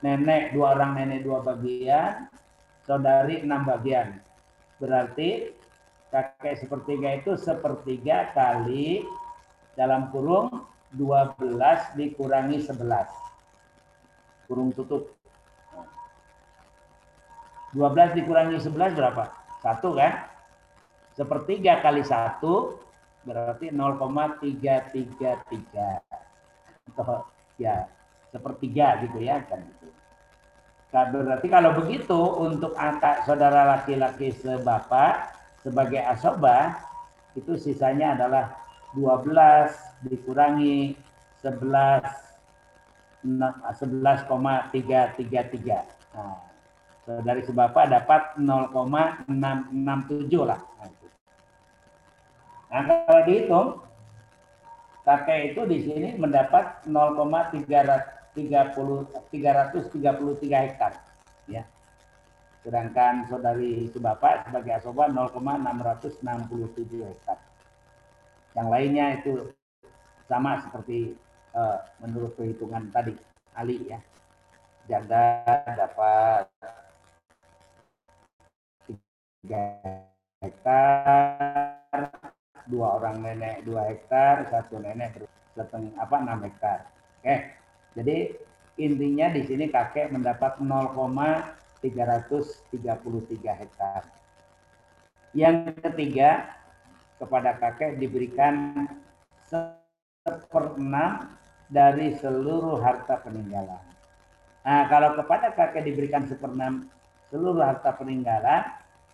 nenek dua orang nenek dua bagian, saudari enam bagian. Berarti kakek sepertiga itu sepertiga kali dalam kurung 12 dikurangi 11 kurung tutup. 12 dikurangi 11 berapa? Satu kan? Sepertiga kali satu berarti 0,333. Atau ya sepertiga gitu ya kan gitu. Nah, berarti kalau begitu untuk angka saudara laki-laki sebapak sebagai asobah itu sisanya adalah 12 dikurangi 11 11,333. Nah, dari sebapak dapat 0,667 lah. Nah, kalau dihitung, kakek itu di sini mendapat 0,333 hektar. Ya. Sedangkan saudari sebapak sebagai asoba 0,667 hektar. Yang lainnya itu sama seperti uh, menurut perhitungan tadi Ali ya. Janda dapat hektar, dua orang nenek dua hektar, satu nenek setengah apa enam hektar. Oke, jadi intinya di sini kakek mendapat 0,333 hektar. Yang ketiga, kepada kakek diberikan seperenam dari seluruh harta peninggalan. Nah, kalau kepada kakek diberikan seperenam seluruh harta peninggalan,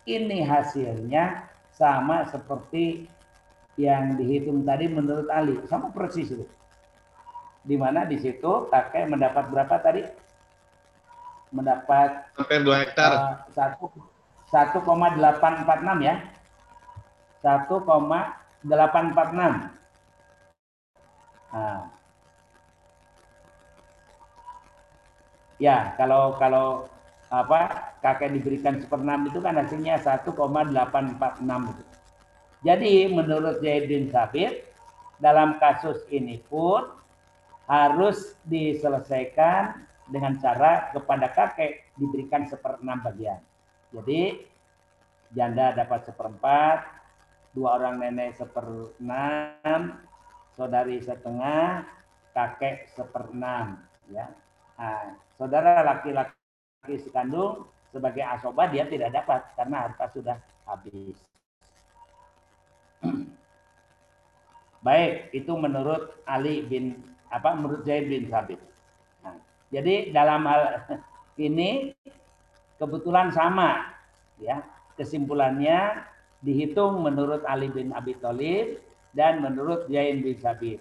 ini hasilnya sama seperti yang dihitung tadi menurut Ali, sama persis itu di mana di situ kakek mendapat berapa tadi? Mendapat hampir 2 hektar. Uh, satu 1,846 ya. 1,846. Nah. Ya, kalau kalau apa kakek diberikan seperenam itu kan hasilnya 1,846 itu. Jadi menurut Zaid bin Sabit dalam kasus ini pun harus diselesaikan dengan cara kepada kakek diberikan seperenam bagian. Jadi janda dapat seperempat, dua orang nenek seperenam, saudari setengah, kakek seperenam. Ya, nah, saudara laki-laki sekandung sebagai asoba dia tidak dapat karena harta sudah habis. <clears throat> Baik, itu menurut Ali bin apa menurut Zaid bin Sabit. Nah, jadi dalam hal <laughs> ini kebetulan sama ya kesimpulannya dihitung menurut Ali bin Abi Thalib dan menurut Zaid bin Sabit.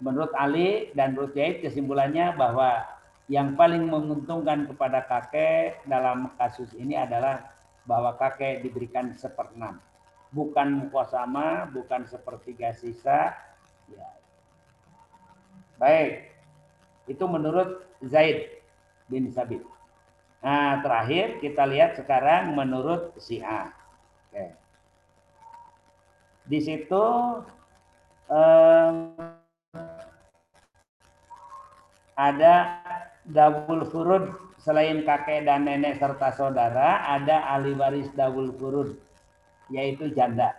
Menurut Ali dan menurut Zaid kesimpulannya bahwa yang paling menguntungkan kepada kakek dalam kasus ini adalah bahwa kakek diberikan seperenam. Bukan kuasama, bukan sepertiga sisa, ya, Baik. Itu menurut Zaid bin Sabit. Nah, terakhir kita lihat sekarang menurut si A. Oke. Di situ eh, ada dabul furud selain kakek dan nenek serta saudara, ada ahli waris dabul furud yaitu janda.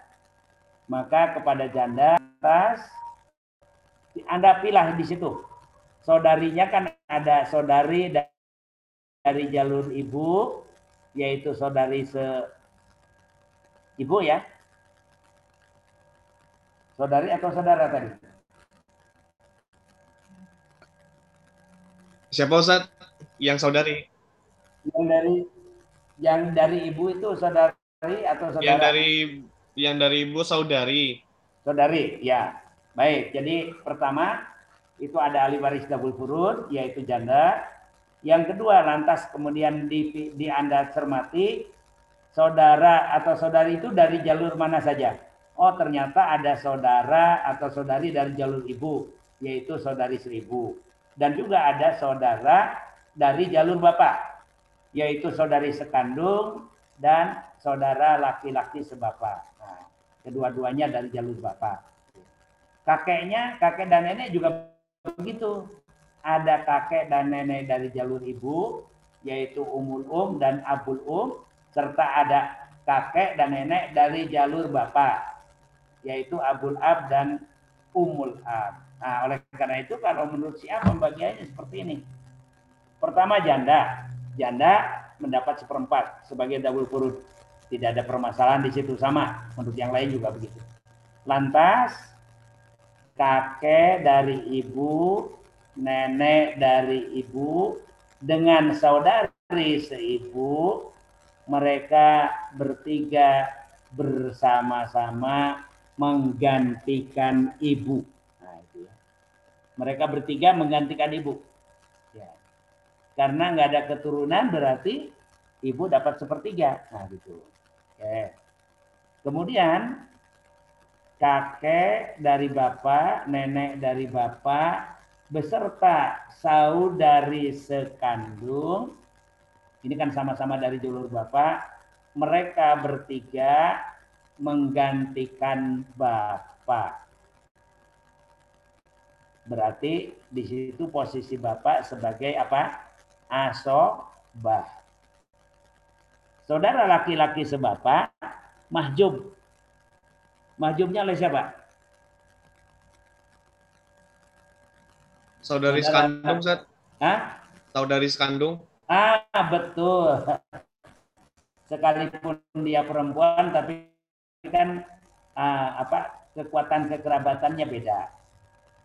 Maka kepada janda atas anda pilih di situ. Saudarinya kan ada saudari dari jalur ibu, yaitu saudari se ibu ya. Saudari atau saudara tadi? Siapa Ustaz? Yang saudari? Yang dari yang dari ibu itu saudari atau saudara? Yang dari yang dari ibu saudari. Saudari, ya. Baik, jadi pertama itu ada ahli waris dabul furud yaitu janda. Yang kedua lantas kemudian di, di Anda cermati saudara atau saudari itu dari jalur mana saja. Oh ternyata ada saudara atau saudari dari jalur ibu yaitu saudari seribu. Dan juga ada saudara dari jalur bapak yaitu saudari sekandung dan saudara laki-laki sebapak. Nah, kedua-duanya dari jalur bapak. Kakeknya, kakek dan nenek juga begitu. Ada kakek dan nenek dari jalur ibu, yaitu umul um dan abul um, serta ada kakek dan nenek dari jalur bapak, yaitu abul ab dan umul ab. Nah, oleh karena itu kalau menurut siapa pembagiannya seperti ini. Pertama janda. Janda mendapat seperempat sebagai double furud. Tidak ada permasalahan di situ sama. Menurut yang lain juga begitu. Lantas kakek dari ibu, nenek dari ibu, dengan saudari seibu, mereka bertiga bersama-sama menggantikan ibu. Mereka bertiga menggantikan ibu. Ya. Karena nggak ada keturunan berarti ibu dapat sepertiga. Nah, gitu. Oke. Kemudian kakek dari bapak, nenek dari bapak, beserta saudari sekandung, ini kan sama-sama dari jalur bapak, mereka bertiga menggantikan bapak. Berarti di situ posisi bapak sebagai apa? Asobah. Saudara laki-laki sebapak, mahjub. Mahjubnya oleh siapa? Saudari Saudara- sekandung, Ustaz. Hah? Saudari sekandung. Ah, betul. <laughs> Sekalipun dia perempuan, tapi kan ah, apa kekuatan kekerabatannya beda.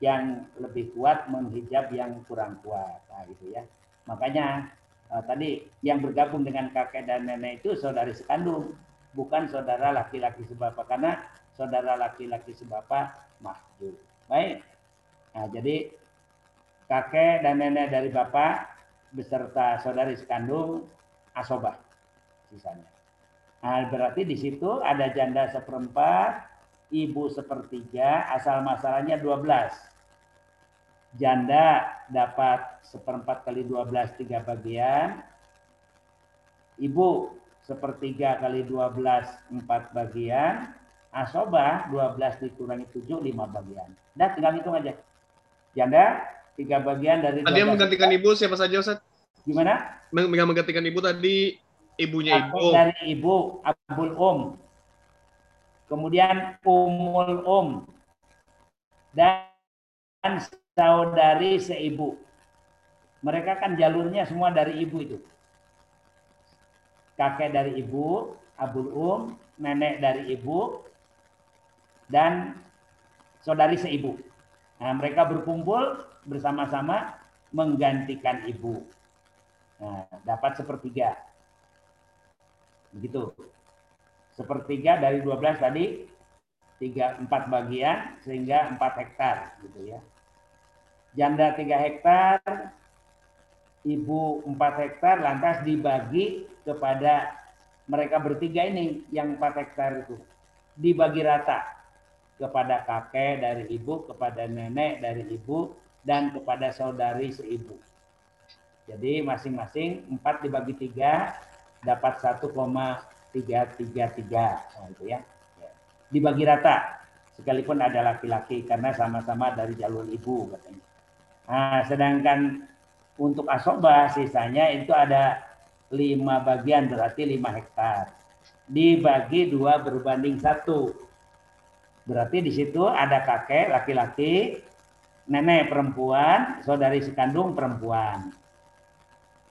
Yang lebih kuat menghijab yang kurang kuat. Nah, gitu ya. Makanya ah, tadi yang bergabung dengan kakek dan nenek itu saudari sekandung, bukan saudara laki-laki sebapak karena saudara laki-laki sebapak mahjub. Baik. Nah, jadi kakek dan nenek dari bapak beserta saudari sekandung asobah sisanya. Nah, berarti di situ ada janda seperempat, ibu sepertiga, asal masalahnya 12. Janda dapat seperempat kali 12 tiga bagian. Ibu sepertiga kali 12 empat bagian. Asobah 12 dikurangi 7 lima bagian. Dah tinggal hitung aja. Janda tiga bagian dari Tadi yang 12. menggantikan ibu siapa saja, Ustaz? Gimana? Yang menggantikan ibu tadi ibunya ibu. dari ibu abul um kemudian umul um dan saudari seibu. Mereka kan jalurnya semua dari ibu itu. Kakek dari ibu abul um nenek dari ibu dan saudari seibu. Nah mereka berkumpul bersama-sama menggantikan ibu. Nah dapat sepertiga. Begitu. Sepertiga dari 12 tadi tiga empat bagian sehingga 4 hektar gitu ya janda 3 hektar ibu 4 hektar lantas dibagi kepada mereka bertiga ini yang 4 hektar itu dibagi rata kepada kakek dari ibu kepada nenek dari ibu dan kepada saudari seibu jadi masing-masing 4 dibagi tiga dapat 1,333 nah, itu. Ya. Dibagi rata sekalipun ada laki-laki karena sama-sama dari jalur ibu katanya. Nah, sedangkan untuk asobah sisanya itu ada lima bagian berarti lima hektar. Dibagi dua berbanding satu. Berarti di situ ada kakek laki-laki, nenek perempuan, saudari sekandung perempuan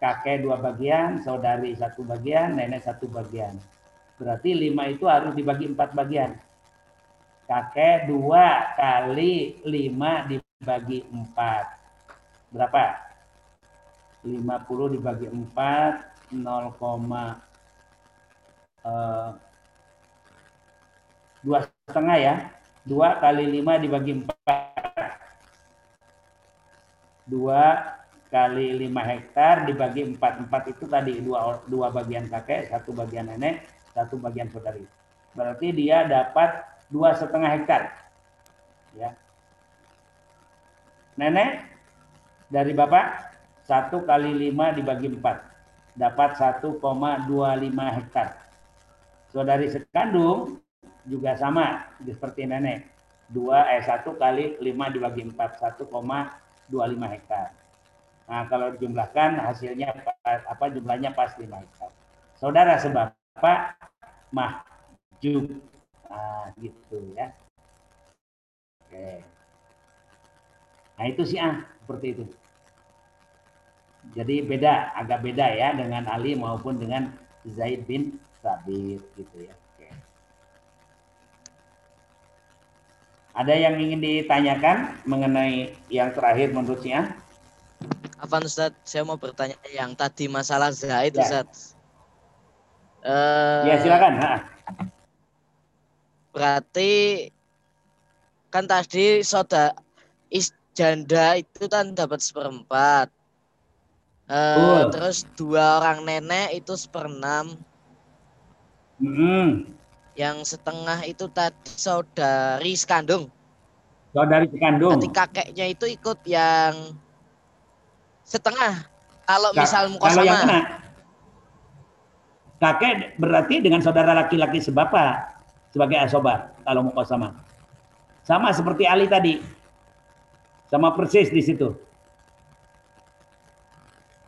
kakek dua bagian, saudari satu bagian, nenek satu bagian. Berarti lima itu harus dibagi empat bagian. Kakek dua kali lima dibagi empat. Berapa? 50 dibagi empat, 0, eh, dua setengah ya. Dua kali lima dibagi empat. Dua kali 5 hektar dibagi 4 4 itu tadi dua dua bagian kakek satu bagian nenek satu bagian saudari berarti dia dapat dua setengah hektar ya nenek dari bapak satu kali 5 dibagi 4 dapat 1,25 hektar saudari sekandung juga sama seperti nenek dua eh satu kali 5 dibagi 4 1,25 hektar Nah, kalau dijumlahkan hasilnya apa jumlahnya pas 5 hektar. Saudara sebapak mahjub. Nah, gitu ya. Oke. Nah, itu sih ah seperti itu. Jadi beda, agak beda ya dengan Ali maupun dengan Zaid bin Sabit gitu ya. Oke. Ada yang ingin ditanyakan mengenai yang terakhir menurut Sia? Afan Ustaz, saya mau bertanya yang tadi masalah Zaid Ya. Ustaz. Eh, Ya silakan. Ha. Berarti kan tadi soda is janda itu kan dapat seperempat. Betul. terus dua orang nenek itu seperenam. Mm-mm. Yang setengah itu tadi saudari sekandung. Saudari sekandung. Berarti kakeknya itu ikut yang setengah. Kalau Ka- misal Kalau yang mukosama. mana? Kakek berarti dengan saudara laki-laki sebapak. sebagai asoba kalau mukosama. Sama seperti Ali tadi. Sama persis di situ.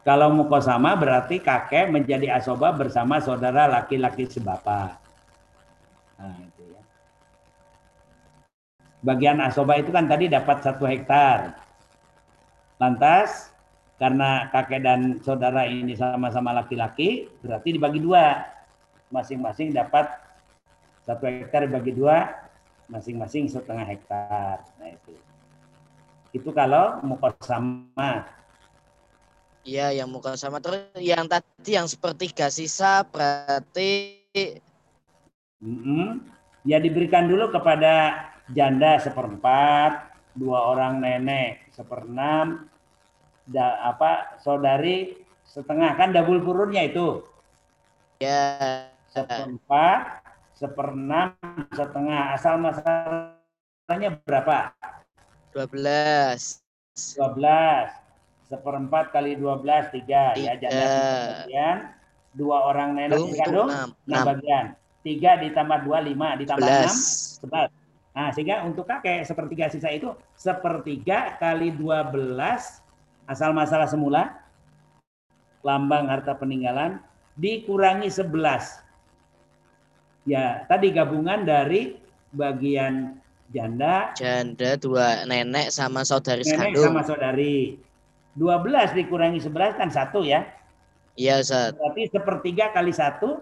Kalau mukosama berarti kakek menjadi asoba bersama saudara laki-laki sebapa. Nah, itu ya. Bagian asoba itu kan tadi dapat satu hektar. Lantas karena kakek dan saudara ini sama-sama laki-laki, berarti dibagi dua. Masing-masing dapat satu hektar dibagi dua, masing-masing setengah hektar. Nah itu. Itu kalau mukosama. Iya, yang muka sama terus yang tadi yang sepertiga sisa berarti Mm-mm. Ya diberikan dulu kepada janda seperempat, dua orang nenek seperenam, da, apa saudari setengah kan double purunnya itu ya seperempat, seperenam, setengah asal masalahnya berapa? 12. 12 seperempat kali 12 tiga ya janda bagian dua orang nenek dikandung 6. enam 6. bagian tiga ditambah dua lima ditambah enam 11. sebelas nah sehingga untuk kakek sepertiga sisa itu sepertiga kali 12 asal masalah semula lambang harta peninggalan dikurangi 11 ya tadi gabungan dari bagian janda Janda dua nenek sama saudari nenek sekandung. sama saudari 12 dikurangi 11 kan satu ya. Iya, Ustaz. berarti sepertiga kali satu.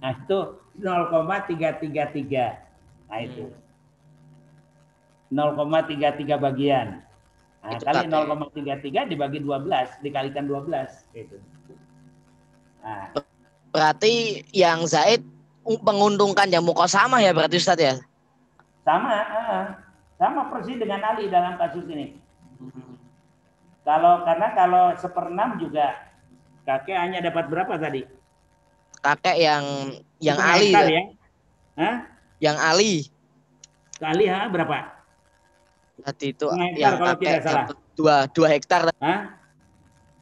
Nah itu 0,333 nah itu. 0,33 bagian. Nah, Itu kali kakek. 0,33 dibagi 12 dikalikan 12 gitu nah. Berarti yang Zaid menguntungkan yang muka sama ya berarti Ustaz ya? sama ah, sama persis dengan Ali dalam kasus ini kalau karena kalau seperenam juga kakek hanya dapat berapa tadi Kakek yang yang Ali ya. ya Hah? Yang Ali kali ha berapa tadi itu hektar yang kalau kakek dapat dua dua hektar Hah?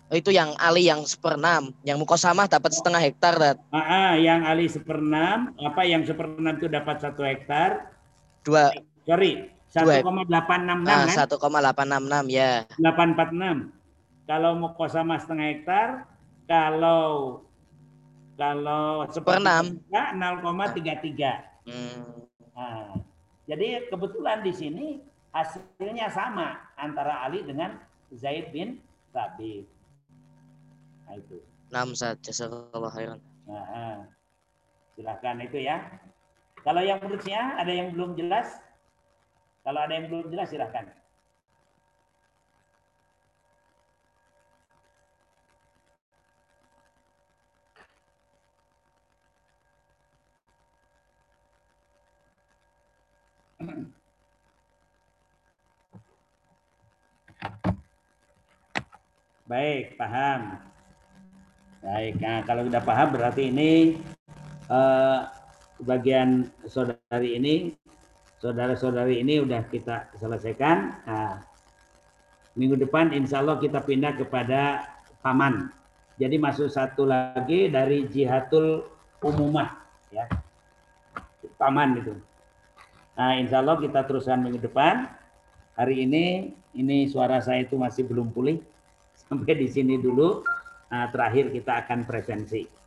itu yang Ali yang seperenam yang muka sama dapat setengah hektar Dad. Ah, ah, yang Ali seperenam, apa yang seperenam itu dapat satu hektar? dua Sorry. 1,866 ah, kan? 1,866 ya 846. Kalau mau kosama setengah hektar, kalau kalau Seperenam. sepertiga, 0,33. hmm. Nah, jadi kebetulan di sini hasilnya sama antara Ali dengan Zaid bin Thabit. Nah, itu. 6 saja jazakallah khairan Nah, ah. silakan itu ya. Kalau yang berikutnya ada yang belum jelas? Kalau ada yang belum jelas silakan. Baik, paham. Baik, nah kalau sudah paham berarti ini eh, bagian saudari ini, saudara-saudari ini udah kita selesaikan. Nah, minggu depan insya Allah kita pindah kepada paman. Jadi masuk satu lagi dari jihatul umumah, ya, paman itu. Nah, insya Allah kita teruskan minggu depan. Hari ini, ini suara saya itu masih belum pulih. <laughs> Sampai di sini dulu. Nah, terakhir kita akan presensi.